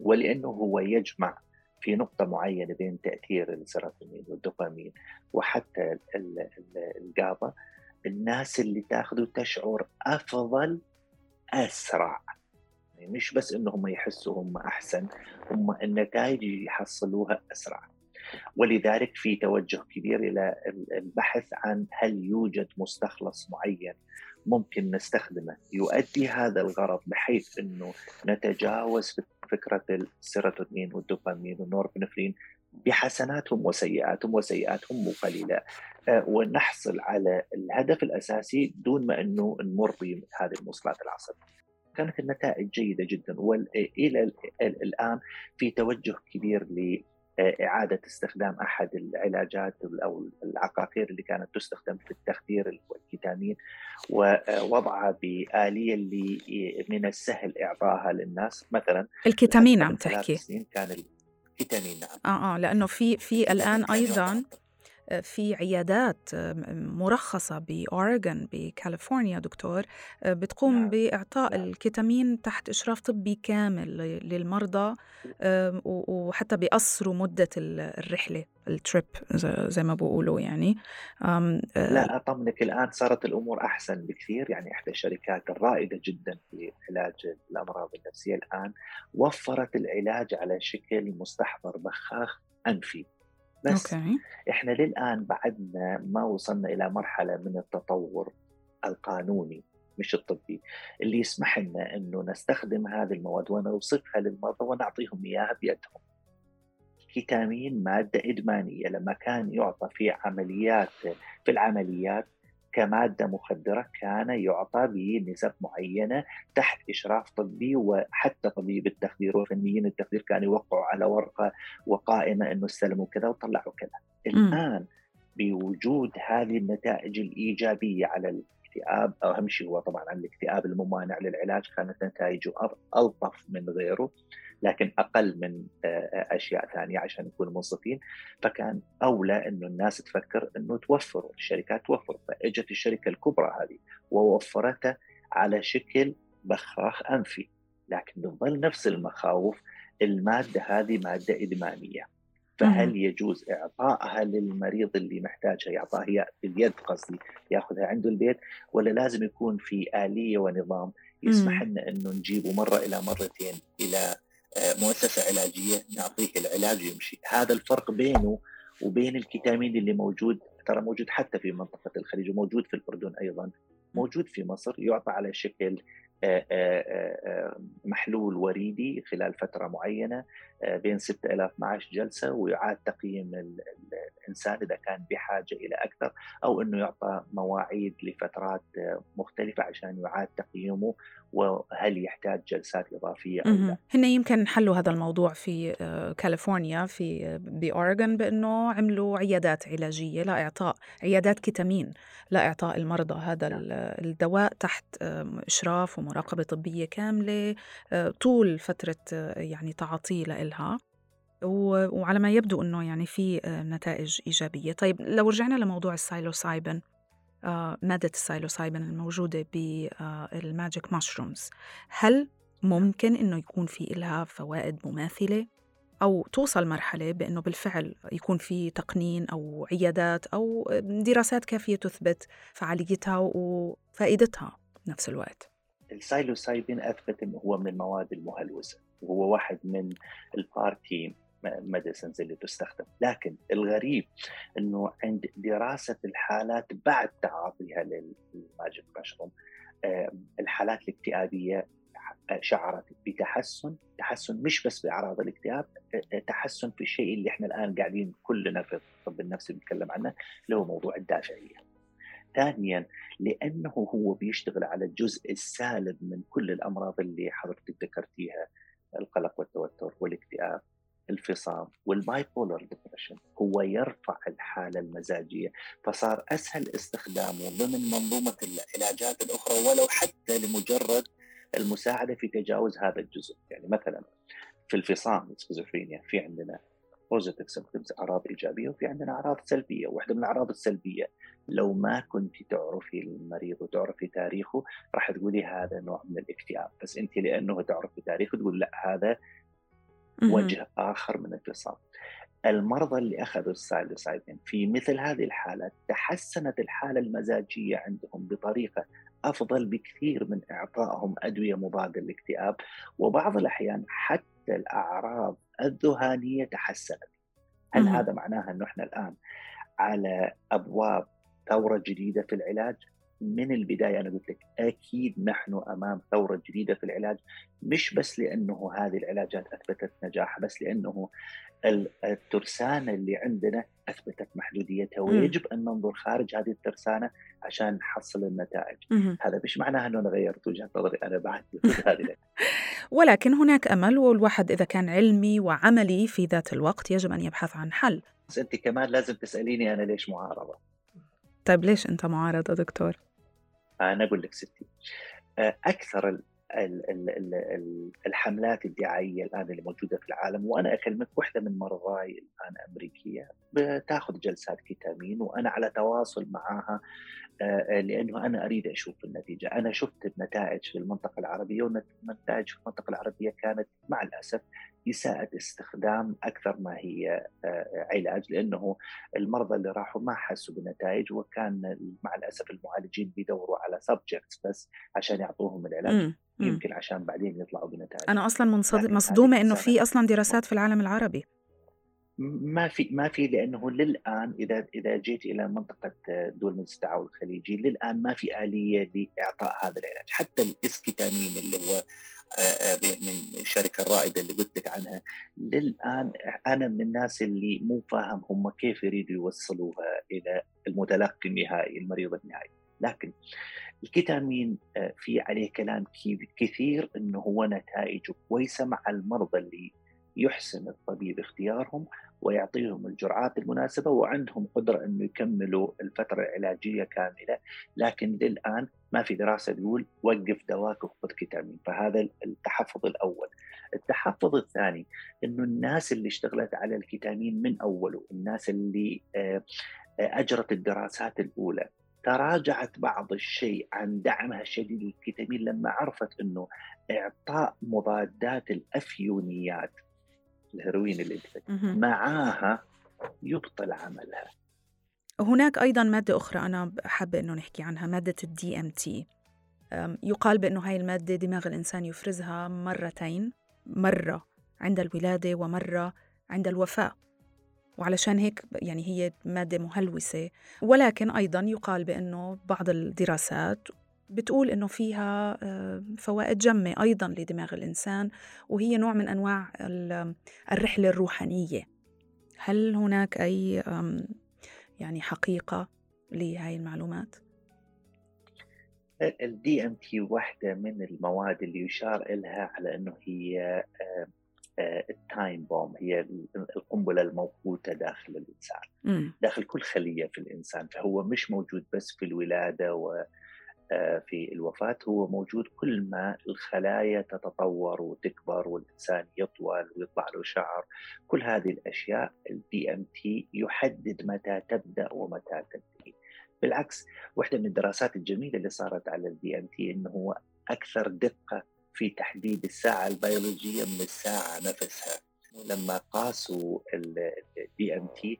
ولأنه هو يجمع في نقطة معينة بين تأثير السيروتونين والدوبامين وحتى ال GABA الناس اللي تاخذه تشعر أفضل أسرع. يعني مش بس إنهم يحسوا هم أحسن هم النتائج يحصلوها أسرع. ولذلك في توجه كبير إلى البحث عن هل يوجد مستخلص معين ممكن نستخدمه. يؤدي هذا الغرض بحيث إنه نتجاوز فكرة السيروتونين والدوبامين والنوربنفرين بحسناتهم وسيئاتهم وسيئاتهم قليلة. آه، ونحصل على الهدف الأساسي دون ما إنه نمر بهذه الموصلات العصبية. كانت النتائج جيدة جدا. والى الآن في توجه كبير إعادة استخدام أحد العلاجات أو العقاقير اللي كانت تستخدم في التخدير والكيتامين ووضعها بآلية اللي من السهل إعطائها للناس. مثلا الكيتامين عم تحكي. كان الكيتامين نعم. آه آه لأنه في في الآن أيضا في عيادات مرخصة بأوريغون بكاليفورنيا دكتور بتقوم نعم. بإعطاء نعم. الكيتامين تحت إشراف طبي كامل للمرضى وحتى بيقصروا مدة الرحلة ال trip زي ما بقولوا يعني لا أطمنك الآن صارت الأمور أحسن بكثير يعني إحدى الشركات الرائدة جدا في علاج الأمراض النفسية الآن وفرت العلاج على شكل مستحضر بخاخ أنفي بس okay. إحنا للآن بعدنا ما وصلنا إلى مرحلة من التطور القانوني مش الطبي اللي يسمح لنا إنه نستخدم هذه المواد ونوصفها للمرضى ونعطيهم إياها بيدهم. كيتامين مادة إدمانية لما كان يعطى في عمليات في العمليات كمادة مخدرة كان يعطى بنسب معينة تحت إشراف طبي وحتى طبيب التخدير وفنيين التخدير كانوا يوقعوا على ورقة وقائمة إنه استلموا كذا وطلعوا كذا. الآن بوجود هذه النتائج الإيجابية على الاكتئاب أهم شيء هو طبعا الاكتئاب الممانع للعلاج كانت نتائجه ألطف من غيره لكن أقل من آه، أشياء ثانية عشان نكون منصفين. فكان أولى إنه الناس تفكر إنه توفر الشركات توفر فإجت الشركة الكبرى هذه ووفرتها على شكل بخاخ أنفي لكن بتظل نفس المخاوف المادة هذه مادة إدمانية. فهل يجوز اعطائها للمريض اللي محتاجها؟ يعطاها هي باليد قصدي ياخذها عنده البيت ولا لازم يكون في آلية ونظام يسمح لنا إنه نجيبه مرة إلى مرتين إلى مؤسسة علاجية نعطيه العلاج ويمشي؟ هذا الفرق بينه وبين الكيتامين اللي موجود ترى موجود حتى في منطقة الخليج وموجود في الأردن أيضا موجود في مصر يعطى على شكل محلول وريدي خلال فترة معينة بين 6000 12 جلسة ويعاد تقييم الإنسان إذا كان بحاجة إلى أكثر أو أنه يعطى مواعيد لفترات مختلفة عشان يعاد تقييمه وهل يحتاج جلسات إضافية أو لا. هن يمكن حلوا هذا الموضوع في كاليفورنيا في بأوريغون بأنه عملوا عيادات علاجية لإعطاء عيادات كيتامين لإعطاء المرضى هذا نعم. الدواء تحت إشراف ومراقبة طبية كاملة طول فترة يعني تعاطيه لإلها وعلى ما يبدو إنه يعني في نتائج إيجابية، طيب لو رجعنا لموضوع ال psilocybin مادة ال psilocybin الموجودة بال magic mushrooms، هل ممكن إنه يكون في لها فوائد مماثلة؟ أو توصل مرحلة بأنه بالفعل يكون في تقنين أو عيادات أو دراسات كافية تثبت فعاليتها وفائدتها بنفس الوقت؟ ال psilocybin أثبت أنه هو من المواد المهلوسة. وهو واحد من ال party medicines اللي تستخدم. لكن الغريب إنه عند دراسة الحالات بعد تعاطيها لل magic mushroom الحالات الاكتئابية شعرت بتحسن. تحسن مش بس بأعراض الاكتئاب تحسن في الشيء اللي إحنا الآن قاعدين كلنا في الطب النفسي بنتكلم عنه اللي هو موضوع الدافعية. ثانيا لأنه هو بيشتغل على الجزء السالب من كل الأمراض اللي حضرتك ذكرتيها القلق والتوتر والاكتئاب الفصام وال bipolar depression هو يرفع الحالة المزاجية فصار أسهل استخدامه ضمن منظومة العلاجات الأخرى ولو حتى لمجرد المساعدة في تجاوز هذا الجزء. يعني مثلا في الفصام السكيزوفرينيا في عندنا positive symptoms أعراض إيجابية وفي عندنا أعراض سلبية. واحدة من الأعراض السلبية لو ما كنت تعرفي المريض وتعرفي تاريخه راح تقولي هذا نوع من الاكتئاب. بس أنت لأنه تعرفي تاريخه تقول لا هذا وجه آخر من الفصام المرضى اللي اخذوا ال psilocybin في مثل هذه الحالات تحسنت الحالة المزاجية عندهم بطريقة أفضل بكثير من إعطائهم أدوية مضاده للاكتئاب وبعض الأحيان حتى الأعراض الذهانية تحسنت. هل هذا معناها إنه إحنا الآن على أبواب ثورة جديدة في العلاج؟ من البداية أنا قلت لك أكيد نحن أمام ثورة جديدة في العلاج مش بس لأنه هذه العلاجات أثبتت نجاحها بس لأنه الترسانة اللي عندنا أثبتت محدوديتها ويجب أن ننظر خارج هذه الترسانة عشان نحصل النتائج. هذا مش معناه إنه أنا غيرت وجهة نظري أنا بعد هذه ولكن هناك أمل والواحد إذا كان علمي وعملي في ذات الوقت يجب أن يبحث عن حل. بس أنت كمان لازم تسأليني أنا ليش معارضة. طيب ليش أنت معارضة دكتور؟ أنا أقول لك ستي أكثر الحملات الدعائية الآن اللي موجودة في العالم وأنا أكلمك واحدة من مرضاي الآن أمريكية بتاخذ جلسات كيتامين وأنا على تواصل معها آه، لأنه أنا أريد أشوف النتيجة، أنا شفت النتائج في المنطقة العربية والنتائج في المنطقة العربية كانت مع الأسف اساءه استخدام أكثر ما هي آه، علاج لأنه المرضى اللي راحوا ما حسوا بالنتائج وكان مع الأسف المعالجين بيدوروا على سبجكتس بس عشان يعطوهم العلاج. يمكن عشان بعدين يطلعوا بنتائج. أنا أصلا مصدومة إنه في أصلا دراسات في العالم العربي. ما في ما في لأنه للآن إذا إذا جيت إلى منطقة دول مجلس التعاون الخليجي للآن ما في آلية لإعطاء هذا العلاج. حتى الاسكيتامين اللي هو آه، آه، من الشركة الرائدة اللي قلت لك عنها للآن أنا من الناس اللي مو فاهم هم كيف يريدوا يوصلوها إلى المتلقي النهائي المريض النهائي. لكن الكيتامين آه، في عليه كلام كثير إنه هو نتائجه كويسه مع المرضى اللي يحسن الطبيب اختيارهم ويعطيهم الجرعات المناسبة وعندهم قدرة إنه يكملوا الفترة العلاجية كاملة. لكن للآن ما في دراسة تقول وقف دواك وخذ كيتامين. فهذا التحفظ الأول. التحفظ الثاني إنه الناس اللي اشتغلت على الكيتامين من أوله الناس اللي آه، آه، أجرت الدراسات الأولى تراجعت بعض الشيء عن دعمها الشديد للكيتامين لما عرفت إنه إعطاء مضادات الأفيونيات الهيروين اللي معاها يبطل عملها. هناك أيضا مادة أخرى أنا حابة إنه نحكي عنها مادة ال DMT يقال بأنه هاي المادة دماغ الإنسان يفرزها مرتين مرة عند الولادة ومرة عند الوفاة. وعلشان هيك يعني هي مادة مهلوسة. ولكن أيضا يقال بأنه بعض الدراسات بتقول إنه فيها آه، فوائد جمة أيضا لدماغ الإنسان وهي نوع من أنواع الرحلة الروحانية. هل هناك أي يعني حقيقة لهذه المعلومات؟ ال DMT واحدة من المواد اللي يشار لها على إنه هي ال time آه، bomb هي القنبلة الموقوتة داخل الإنسان. داخل كل خلية في الإنسان فهو مش موجود بس في الولادة و في الوفاة هو موجود كل ما الخلايا تتطور وتكبر والإنسان يطول ويطلع له شعر. كل هذه الأشياء ال DMT يحدد متى تبدأ ومتى تنتهي. بالعكس واحدة من الدراسات الجميلة اللي صارت على ال DMT إنه هو أكثر دقة في تحديد الساعة البيولوجية من الساعة نفسها. لما قاسوا ال DMT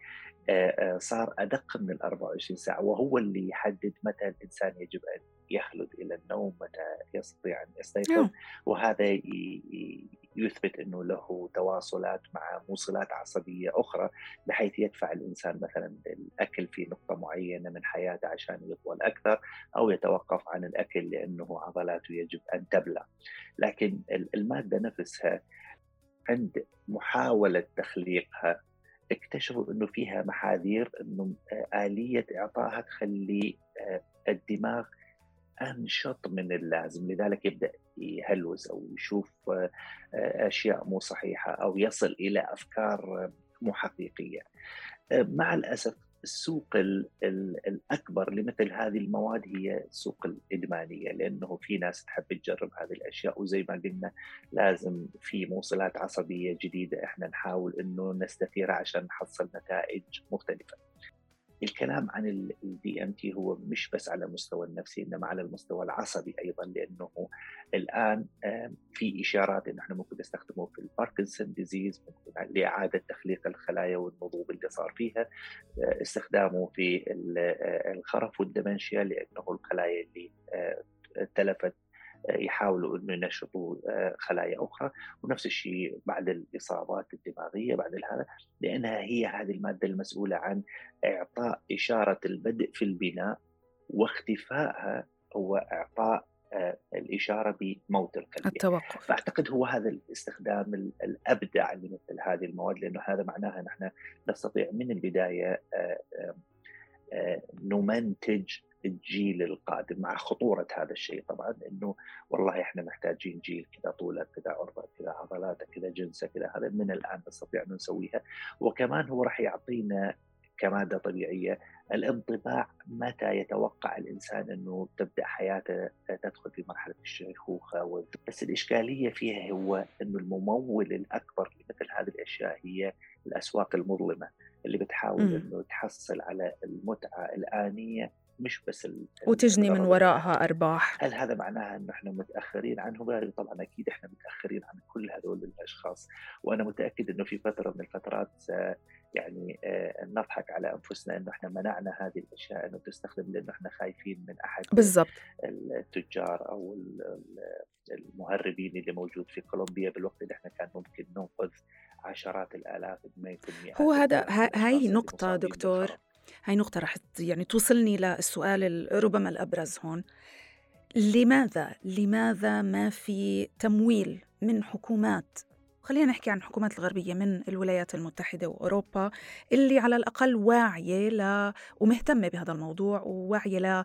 آه، آه، صار أدق من ال 24 ساعة وهو اللي يحدد متى الإنسان يجب أن يخلد إلى النوم متى يستطيع أن يستيقظ نعم. وهذا يثبت إنه له تواصلات مع موصلات عصبية أخرى بحيث يدفع الإنسان مثلا الاكل في نقطة معينة من حياته عشان يطول أكثر أو يتوقف عن الأكل لأنه عضلاته يجب أن تبلى لكن المادة نفسها عند محاولة تخليقها اكتشفوا إنه فيها محاذير إنه آلية اعطائها تخلي آه، الدماغ أنشط من اللازم. لذلك يبدأ يهلوس أو يشوف آه، أشياء مو صحيحة أو يصل إلى أفكار مو حقيقية. آه، مع الأسف السوق الأكبر لمثل هذه المواد هي السوق الإدمانية لأنه في ناس تحب تجرب هذه الأشياء. وزي ما قلنا لازم في موصلات عصبية جديدة. إحنا نحاول إنه نستثيرها عشان نحصل نتائج مختلفة. الكلام عن ال DMT هو مش بس على المستوى النفسي إنما على المستوى العصبي أيضا لأنه الآن في إشارات انه إحنا ممكن نستخدمه في ال Parkinson disease ممكن لإعادة تخليق الخلايا والنضوب اللي صار فيها. آه، استخدامه في آه، الخرف وال dementia لأنه الخلايا اللي آه، تلفت يحاولوا إنه ينشطوا آه، خلايا أخرى. ونفس الشيء بعد الإصابات الدماغية بعد هذا لأنها هي هذه المادة المسؤولة عن إعطاء إشارة البدء في البناء واختفائها هو إعطاء آه، الإشارة بموت القلب. التوقف. فأعتقد هو هذا الاستخدام الأبدع لمثل هذه المواد لأنه هذا معناها نحن نستطيع من البداية آه، نمنتج الجيل القادم مع خطورة هذا الشيء. طبعا إنه والله إحنا محتاجين جيل كذا طوله كذا عرضه كذا عضلاته كذا جنسه كذا هذا من الآن نستطيع أن نسويها. وكمان هو راح يعطينا كمادة طبيعية الانطباع متى يتوقع الإنسان إنه تبدأ حياته تدخل في مرحلة الشيخوخة. بس الإشكالية فيها هو إنه الممول الأكبر لمثل هذه الأشياء هي الأسواق المظلمة اللي بتحاول إنه تحصل على المتعة الآنية مش بس وتجني من وراءها أرباح. هل هذا معناها انه إحنا متأخرين عنهم؟ طبعا أكيد إحنا متأخرين عن كل هذول الأشخاص وأنا متأكد إنه في فترة من الفترات يعني آه، نضحك على أنفسنا إنه إحنا منعنا هذه الأشياء إنه تستخدم لأنه إحنا خايفين من أحد بالضبط. التجار أو المهربين اللي موجود في كولومبيا بالوقت اللي إحنا كان ممكن ننقذ عشرات الآلاف ما يكون هو هذا هاي نقطة دكتور. هاي نقطة رح يعني توصلني للسؤال ربما الأبرز هون. لماذا لماذا ما في تمويل من حكومات خلينا نحكي عن الحكومات الغربية من الولايات المتحدة وأوروبا اللي على الأقل واعية ل... ومهتمة بهذا الموضوع وواعية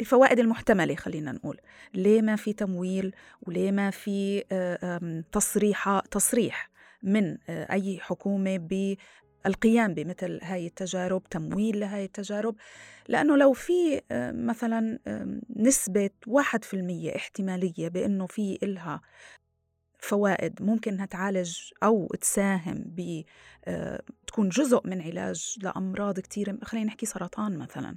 الفوائد المحتملة خلينا نقول. ليه ما في تمويل وليه ما في تصريح تصريح من أي حكومة القيام بمثل هاي التجارب تمويل لهاي التجارب. لأنه لو في مثلا نسبة واحد في المية احتمالية بأنه في إلها فوائد ممكن إنها تعالج أو تساهم ب تكون جزء من علاج لأمراض كثيره خلينا نحكي سرطان مثلا.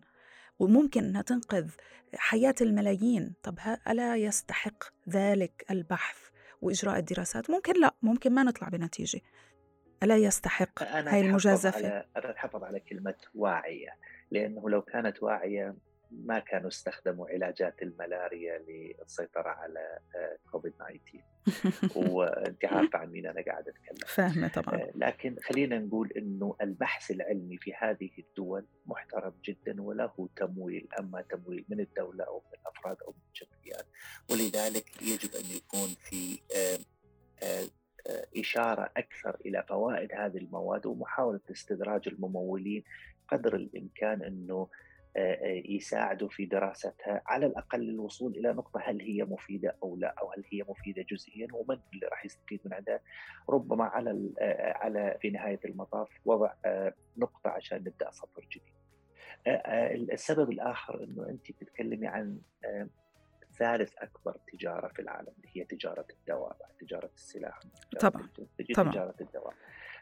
وممكن إنها تنقذ حياة الملايين. طب ألا يستحق ذلك البحث وإجراء الدراسات؟ ممكن لا ممكن ما نطلع بنتيجة. ألا يستحق هاي المجازفة؟ أنا أتحفظ على كلمة واعية لأنه لو كانت واعية ما كانوا استخدموا علاجات الملاريا للسيطرة على كوفيد 19 وأنت عارفة عن مين أنا قاعد أتكلم. فاهمة طبعا. آه، لكن خلينا نقول أنه البحث العلمي في هذه الدول محترم جدا وله تمويل أما تمويل من الدولة أو من الأفراد أو من الجمعيات. ولذلك يجب أن يكون في آه، آه، إشارة أكثر إلى فوائد هذه المواد ومحاولة استدراج الممولين قدر الإمكان أنه آه، آه، يساعدوا في دراستها على الأقل الوصول إلى نقطة هل هي مفيدة أو لا أو هل هي مفيدة جزئيا ومن اللي راح يستفيد من عندها. ربما على آه، على في نهاية المطاف وضع نقطة عشان نبدأ سطر جديد. السبب الآخر أنه أنت تتكلمي عن ثالث أكبر تجارة في العالم اللي هي تجارة الدواء تجارة السلاح تجارة طبعا طبعا تجارة الدواء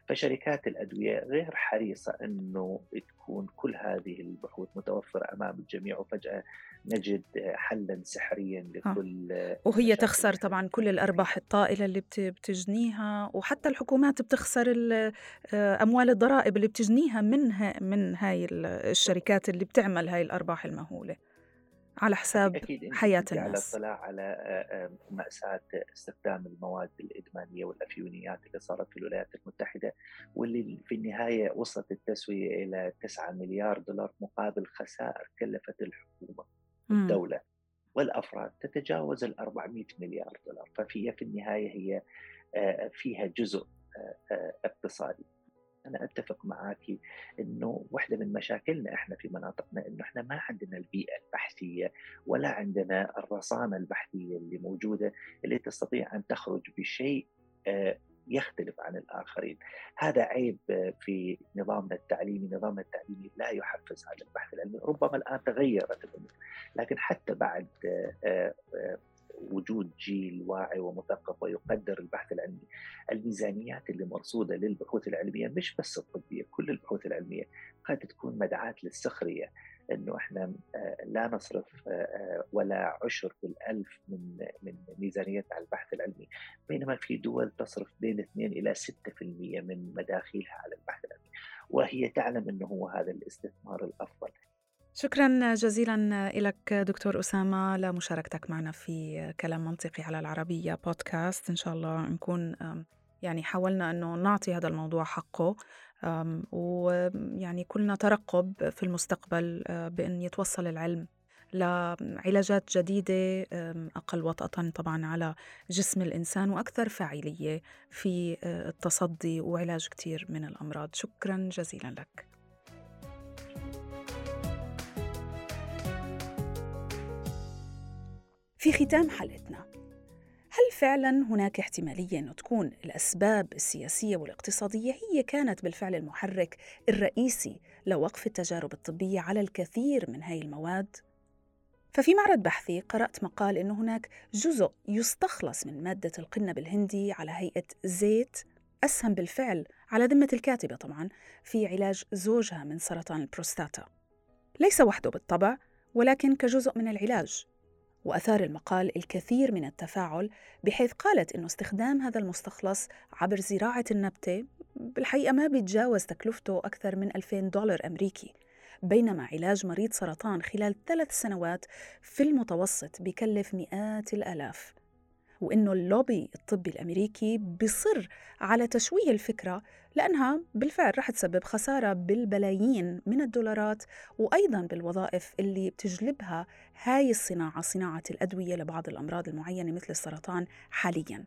فشركات الأدوية غير حريصة إنه تكون كل هذه البحوث متوفرة أمام الجميع وفجأة نجد حلا سحريا آه. لكل آه. وهي تخسر طبعا كل الأرباح الطائلة اللي بتجنيها وحتى الحكومات بتخسر آه، أموال الضرائب اللي بتجنيها من من هاي الشركات اللي بتعمل هاي الأرباح المهولة على حساب أكيد حياة الناس على اطلاع على مأساة استخدام المواد الإدمانية والأفيونيات اللي صارت في الولايات المتحدة واللي في النهاية وصلت التسوية إلى 9 مليار دولار مقابل خسائر كلفت الحكومة الدولة والأفراد. تتجاوز ال 400 مليار دولار. ففي في النهاية هي فيها جزء اقتصادي. أنا أتفق معك إنه واحدة من مشاكلنا إحنا في مناطقنا إنه إحنا ما عندنا البيئة البحثية ولا عندنا الرصانة البحثية اللي موجودة اللي تستطيع أن تخرج بشيء آه، يختلف عن الآخرين. هذا عيب في نظامنا التعليمي. نظامنا التعليمي لا يحفز على البحث العلمي ربما الآن تغيرت الأمور لكن حتى بعد آه، آه، وجود جيل واعي ومثقف ويقدر البحث العلمي. الميزانيات اللي مرصودة للبحوث العلمية مش بس الطبية كل البحوث العلمية قد تكون مدعاة للسخرية إنه إحنا آه، لا نصرف آه، آه، ولا عشر بالألف من من ميزانيتنا على البحث العلمي. بينما في دول تصرف بين 2 إلى 6% من مداخيلها على البحث العلمي. وهي تعلم إنه هو هذا الاستثمار الأفضل. شكرا جزيلا لك دكتور أسامة لمشاركتك معنا في كلام منطقي على العربية بودكاست إن شاء الله نكون يعني حاولنا أنه نعطي هذا الموضوع حقه ويعني كلنا ترقب في المستقبل آه، بأن يتوصل العلم لعلاجات جديدة أقل وطأة طبعا على جسم الإنسان وأكثر فاعلية في آه، التصدي وعلاج كثير من الأمراض. شكرا جزيلا لك. في ختام حلقتنا. هل فعلا هناك احتمالية انه تكون الأسباب السياسية والاقتصادية هي كانت بالفعل المحرك الرئيسي لوقف التجارب الطبية على الكثير من هاي المواد؟ ففي معرض بحثي قرأت مقال أنه هناك جزء يستخلص من مادة القنب الهندي على هيئة زيت أسهم بالفعل على ذمة الكاتبة طبعا في علاج زوجها من سرطان البروستاتا. ليس وحده بالطبع ولكن كجزء من العلاج. وأثار المقال الكثير من التفاعل بحيث قالت أنه استخدام هذا المستخلص عبر زراعة النبتة بالحقيقة ما بيتجاوز تكلفته أكثر من 2000 دولار أمريكي. بينما علاج مريض سرطان خلال ثلاث سنوات في المتوسط بكلف مئات الآلاف. وإنه اللوبي الطبي الأمريكي بصر على تشويه الفكرة لأنها بالفعل رح تسبب خسارة بالبلايين من الدولارات وأيضا بالوظائف اللي بتجلبها هاي الصناعة صناعة الأدوية لبعض الأمراض المعينة مثل السرطان حاليا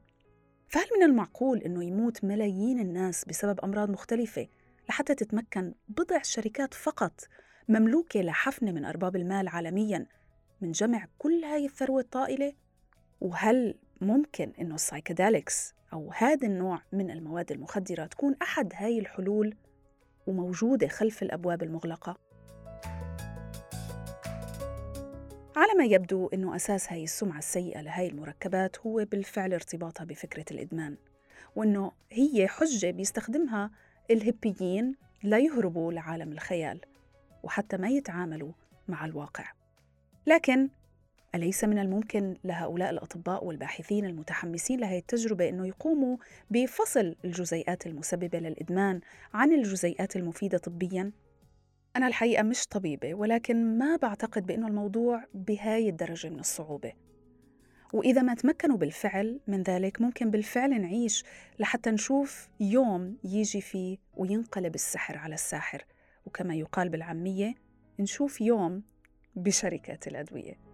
فهل من المعقول أنه يموت ملايين الناس بسبب أمراض مختلفة لحتى تتمكن بضع شركات فقط مملوكة لحفنة من أرباب المال عالميا من جمع كل هاي الثروة الطائلة؟ وهل ممكن إنه السايكيداليكس أو هذا النوع من المواد المخدرة تكون أحد هاي الحلول وموجودة خلف الأبواب المغلقة؟ على ما يبدو أنه أساس هاي السمعة السيئة لهاي المركبات هو بالفعل ارتباطها بفكرة الإدمان وأنه هي حجة بيستخدمها الهبيين ليهربوا لعالم الخيال وحتى ما يتعاملوا مع الواقع لكن أليس من الممكن لهؤلاء الأطباء والباحثين المتحمسين لهذه التجربة أنه يقوموا بفصل الجزيئات المسببة للإدمان عن الجزيئات المفيدة طبياً؟ أنا الحقيقة مش طبيبة ولكن ما بعتقد بأنه الموضوع بهاي الدرجة من الصعوبة. وإذا ما تمكنوا بالفعل من ذلك ممكن بالفعل نعيش لحتى نشوف يوم يجي فيه وينقلب السحر على الساحر. وكما يقال بالعامية نشوف يوم بشركة الأدوية.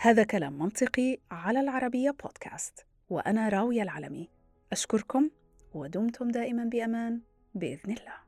هذا كلام منطقي على العربية بودكاست وأنا راوية العلمي. أشكركم ودمتم دائما بأمان. بإذن الله.